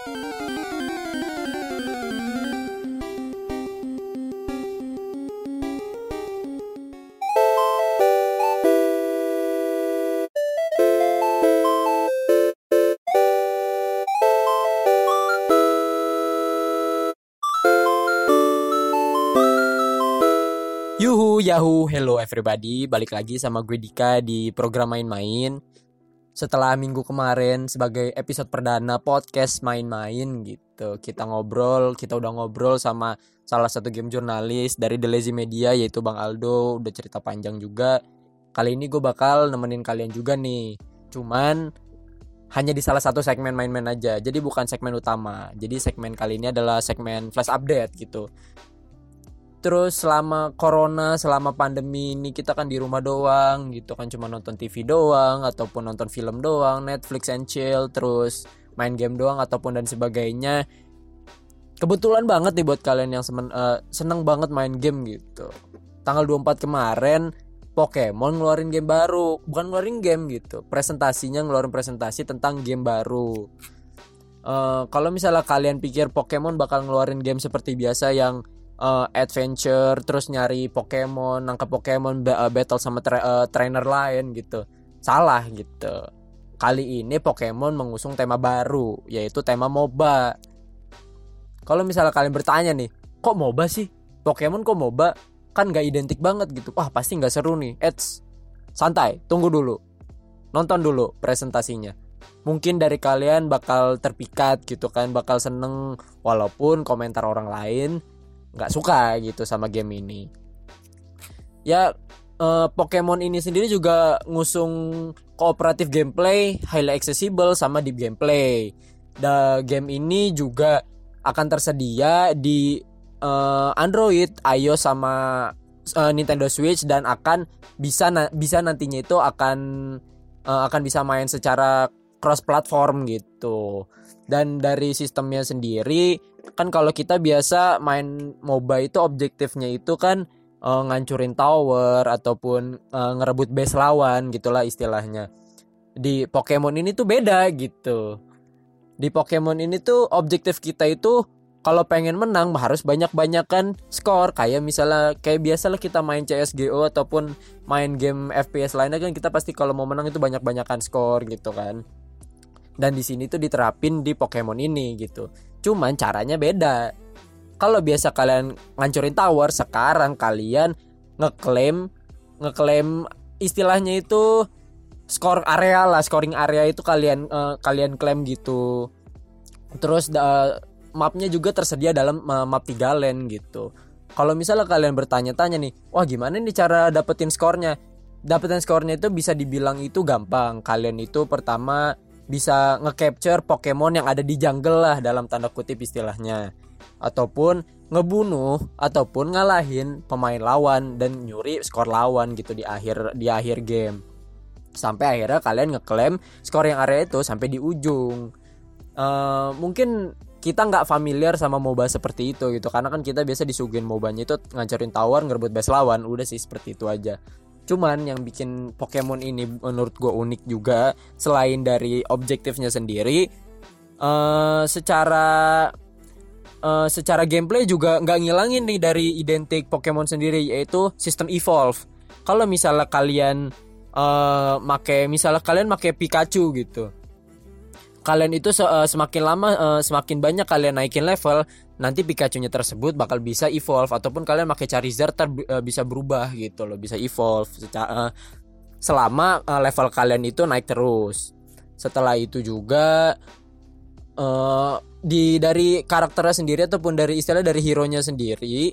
Yuhu, Yahoo, hello everybody. Balik lagi sama gue Dika di program main-main Setelah minggu kemarin sebagai episode perdana podcast main-main gitu. Kita ngobrol, kita udah ngobrol sama salah satu game jurnalis dari The Lazy Media yaitu Bang Aldo. Udah cerita panjang juga. Kali ini gue bakal nemenin kalian juga nih. Cuman hanya di salah satu segmen main-main aja. Jadi bukan segmen utama. Jadi segmen kali ini adalah segmen flash update gitu terus selama corona selama pandemi ini kita kan di rumah doang gitu kan cuma nonton TV doang ataupun nonton film doang Netflix and chill terus main game doang ataupun dan sebagainya. Kebetulan banget nih buat kalian yang semen, uh, seneng banget main game gitu. Tanggal 24 kemarin Pokemon ngeluarin game baru. Bukan ngeluarin game gitu presentasinya ngeluarin presentasi tentang game baru. Uh, kalau misalnya kalian pikir Pokemon bakal ngeluarin game seperti biasa yang uh, adventure terus nyari Pokemon nangkap Pokemon uh, battle sama tra uh, trainer lain gitu. Salah gitu. Kali ini Pokemon mengusung tema baru yaitu tema MOBA. Kalau misalnya kalian bertanya nih kok MOBA sih? Pokemon kok MOBA? Kan gak identik banget gitu. Wah pasti nggak seru nih. Eits santai tunggu dulu. Nonton dulu presentasinya. Mungkin dari kalian bakal terpikat gitu kan bakal seneng walaupun komentar orang lain nggak suka gitu sama game ini ya uh, Pokemon ini sendiri juga ngusung kooperatif gameplay highly accessible sama deep gameplay the game ini juga akan tersedia di uh, Android, iOS sama uh, Nintendo Switch dan akan bisa na bisa nantinya itu akan uh, akan bisa main secara cross platform gitu. Dan dari sistemnya sendiri kan kalau kita biasa main MOBA itu objektifnya itu kan uh, ngancurin tower ataupun uh, ngerebut base lawan gitulah istilahnya. Di Pokemon ini tuh beda gitu. Di Pokemon ini tuh objektif kita itu kalau pengen menang harus banyak-banyakan skor kayak misalnya kayak biasa lah kita main CS:GO ataupun main game FPS lainnya kan kita pasti kalau mau menang itu banyak-banyakan skor gitu kan dan di sini tuh diterapin di Pokemon ini gitu Cuman caranya beda. Kalau biasa kalian ngancurin tower, sekarang kalian ngeklaim ngeklaim istilahnya itu skor area lah, scoring area itu kalian uh, kalian klaim gitu. Terus uh, mapnya juga tersedia dalam uh, map tiga lane gitu. Kalau misalnya kalian bertanya-tanya nih, wah gimana nih cara dapetin skornya? Dapetin skornya itu bisa dibilang itu gampang. Kalian itu pertama bisa nge-capture Pokemon yang ada di jungle lah dalam tanda kutip istilahnya. Ataupun ngebunuh ataupun ngalahin pemain lawan dan nyuri skor lawan gitu di akhir di akhir game. Sampai akhirnya kalian ngeklaim skor yang area itu sampai di ujung. Uh, mungkin kita nggak familiar sama MOBA seperti itu gitu. Karena kan kita biasa disuguhin MOBA-nya itu ngancurin tower ngerebut base lawan. Udah sih seperti itu aja Cuman yang bikin Pokemon ini menurut gue unik juga selain dari objektifnya sendiri, uh, secara uh, secara gameplay juga nggak ngilangin nih dari identik Pokemon sendiri yaitu sistem evolve. Kalau misalnya kalian uh, make misalnya kalian make Pikachu gitu, kalian itu semakin lama semakin banyak kalian naikin level nanti Pikachu-nya tersebut bakal bisa evolve ataupun kalian pakai Charizard ter uh, bisa berubah gitu loh, bisa evolve secara uh, selama uh, level kalian itu naik terus. Setelah itu juga uh, di dari karakternya sendiri ataupun dari istilah dari hero-nya sendiri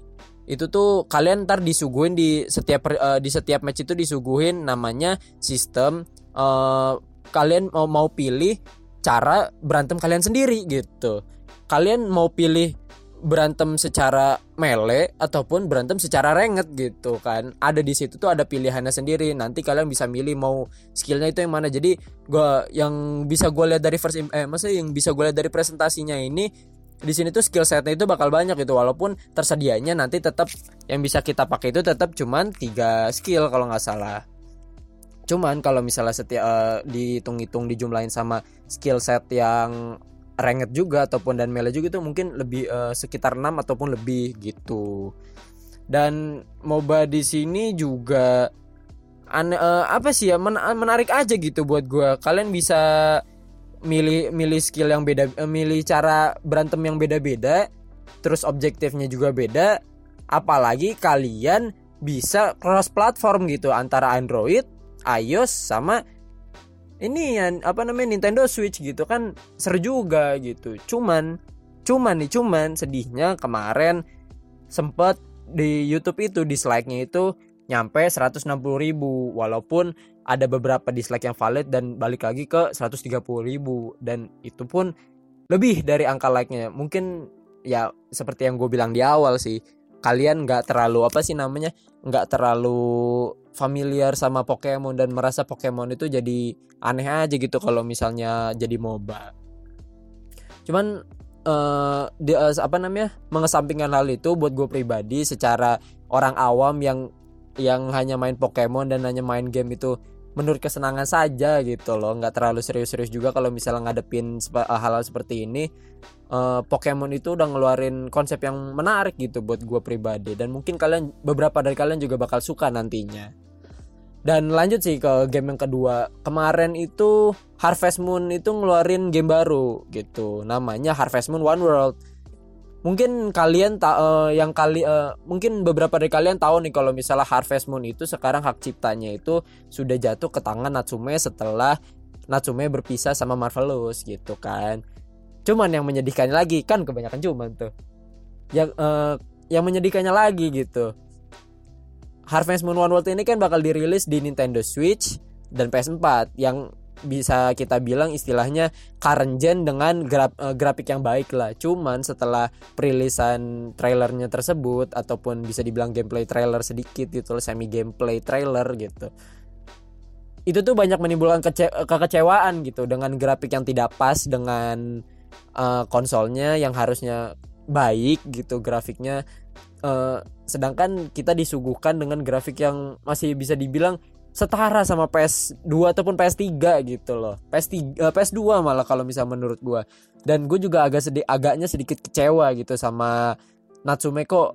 itu tuh kalian ntar disuguhin di setiap uh, di setiap match itu disuguhin namanya sistem uh, kalian mau mau pilih cara berantem kalian sendiri gitu. Kalian mau pilih berantem secara melee ataupun berantem secara ranget gitu kan. Ada di situ tuh ada pilihannya sendiri. Nanti kalian bisa milih mau skillnya itu yang mana. Jadi gua yang bisa gue lihat dari first eh maksudnya yang bisa gue lihat dari presentasinya ini di sini tuh skill setnya itu bakal banyak gitu. Walaupun tersedianya nanti tetap yang bisa kita pakai itu tetap cuman tiga skill kalau nggak salah cuman kalau misalnya setiap uh, dihitung-hitung dijumlahin sama skill set yang ranked juga ataupun dan melee juga itu mungkin lebih uh, sekitar 6 ataupun lebih gitu. Dan MOBA di sini juga ane, uh, apa sih ya men menarik aja gitu buat gue. Kalian bisa milih milih skill yang beda, uh, milih cara berantem yang beda-beda, terus objektifnya juga beda. Apalagi kalian bisa cross platform gitu antara Android, iOS sama ini yang apa namanya Nintendo Switch gitu kan seru juga gitu. Cuman cuman nih cuman sedihnya kemarin sempet di YouTube itu dislike-nya itu nyampe 160 ribu. Walaupun ada beberapa dislike yang valid dan balik lagi ke 130 ribu. Dan itu pun lebih dari angka like-nya. Mungkin ya seperti yang gue bilang di awal sih kalian nggak terlalu apa sih namanya nggak terlalu familiar sama Pokemon dan merasa Pokemon itu jadi aneh aja gitu kalau misalnya jadi MOBA. Cuman uh, di, uh, apa namanya mengesampingkan hal itu buat gue pribadi secara orang awam yang yang hanya main Pokemon dan hanya main game itu menurut kesenangan saja gitu loh. Nggak terlalu serius-serius juga kalau misalnya ngadepin hal-hal seperti ini. Uh, Pokemon itu udah ngeluarin konsep yang menarik gitu buat gue pribadi. Dan mungkin kalian beberapa dari kalian juga bakal suka nantinya. Dan lanjut sih ke game yang kedua. Kemarin itu Harvest Moon itu ngeluarin game baru gitu. Namanya Harvest Moon One World mungkin kalian tak uh, yang kali uh, mungkin beberapa dari kalian tahu nih kalau misalnya Harvest Moon itu sekarang hak ciptanya itu sudah jatuh ke tangan Natsume setelah Natsume berpisah sama Marvelous gitu kan. Cuman yang menyedihkannya lagi kan kebanyakan cuman tuh. Yang uh, yang menyedihkannya lagi gitu. Harvest Moon One World ini kan bakal dirilis di Nintendo Switch dan PS4 yang bisa kita bilang istilahnya current gen dengan graf, uh, grafik yang baik lah. Cuman setelah perilisan trailernya tersebut ataupun bisa dibilang gameplay trailer sedikit gitu, semi gameplay trailer gitu. Itu tuh banyak menimbulkan kece kekecewaan gitu dengan grafik yang tidak pas dengan uh, konsolnya yang harusnya baik gitu grafiknya. Uh, sedangkan kita disuguhkan dengan grafik yang masih bisa dibilang setara sama PS2 ataupun PS3 gitu loh. PS3 uh, PS2 malah kalau misalnya menurut gua. Dan gue juga agak sedih agaknya sedikit kecewa gitu sama Natsume kok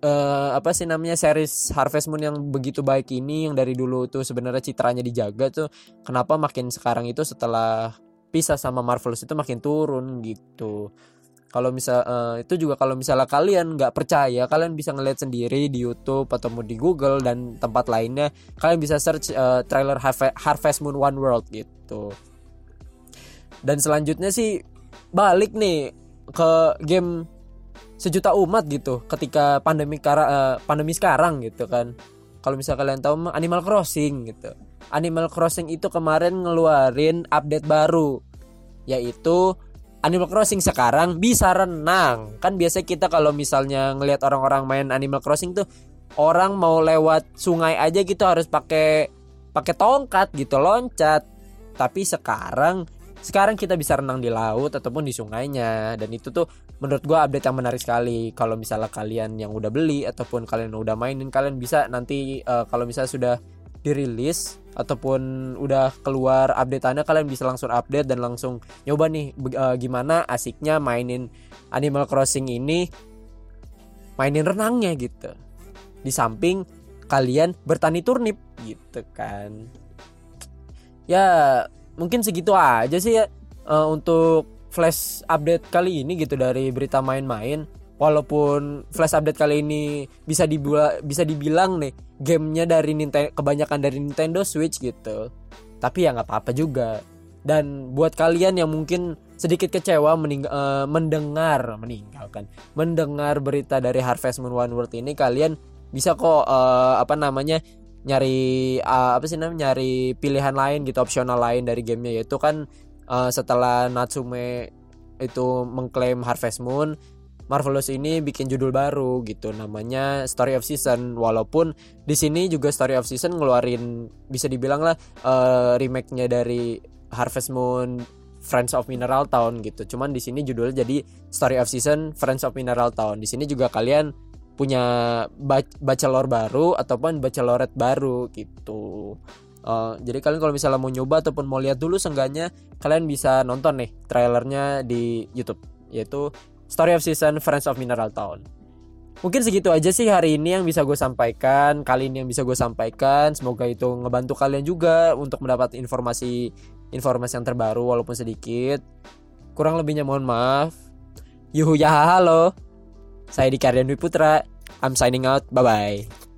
uh, apa sih namanya series Harvest Moon yang begitu baik ini yang dari dulu tuh sebenarnya citranya dijaga tuh kenapa makin sekarang itu setelah pisah sama Marvelous itu makin turun gitu kalau misal uh, itu juga kalau misalnya kalian nggak percaya kalian bisa ngeliat sendiri di YouTube atau di Google dan tempat lainnya kalian bisa search uh, trailer Harvest Moon One World gitu. Dan selanjutnya sih balik nih ke game sejuta umat gitu ketika pandemi kara, uh, pandemi sekarang gitu kan. Kalau misalnya kalian tahu Animal Crossing gitu. Animal Crossing itu kemarin ngeluarin update baru yaitu Animal Crossing sekarang bisa renang. Kan biasa kita kalau misalnya ngelihat orang-orang main Animal Crossing tuh orang mau lewat sungai aja gitu harus pakai pakai tongkat gitu loncat. Tapi sekarang sekarang kita bisa renang di laut ataupun di sungainya dan itu tuh menurut gua update yang menarik sekali kalau misalnya kalian yang udah beli ataupun kalian udah mainin kalian bisa nanti uh, kalau misalnya sudah dirilis ataupun udah keluar update anda kalian bisa langsung update dan langsung nyoba nih uh, gimana asiknya mainin Animal Crossing ini mainin renangnya gitu. Di samping kalian bertani turnip gitu kan. Ya mungkin segitu aja sih ya uh, untuk flash update kali ini gitu dari berita main-main walaupun flash update kali ini bisa dibilang bisa dibilang nih gamenya dari Nintendo kebanyakan dari Nintendo Switch gitu. Tapi ya nggak apa-apa juga. Dan buat kalian yang mungkin sedikit kecewa mening uh, mendengar meninggalkan mendengar berita dari Harvest Moon One World ini kalian bisa kok uh, apa namanya nyari uh, apa sih namanya nyari pilihan lain gitu opsional lain dari gamenya. Yaitu kan uh, setelah Natsume itu mengklaim Harvest Moon Marvelous ini bikin judul baru gitu namanya Story of Season walaupun di sini juga Story of Season ngeluarin bisa dibilang lah uh, remake-nya dari Harvest Moon Friends of Mineral Town gitu. Cuman di sini judulnya jadi Story of Season Friends of Mineral Town. Di sini juga kalian punya bachelor baru ataupun bachelorette baru gitu. Uh, jadi kalian kalau misalnya mau nyoba ataupun mau lihat dulu seenggaknya kalian bisa nonton nih trailernya di YouTube yaitu Story of Season Friends of Mineral Town. Mungkin segitu aja sih hari ini yang bisa gue sampaikan. Kali ini yang bisa gue sampaikan. Semoga itu ngebantu kalian juga Untuk mendapat informasi Informasi yang terbaru walaupun sedikit. Kurang lebihnya mohon maaf. Yuhu ya halo. Saya di Kardian Dwi Putra. I'm signing out. Bye bye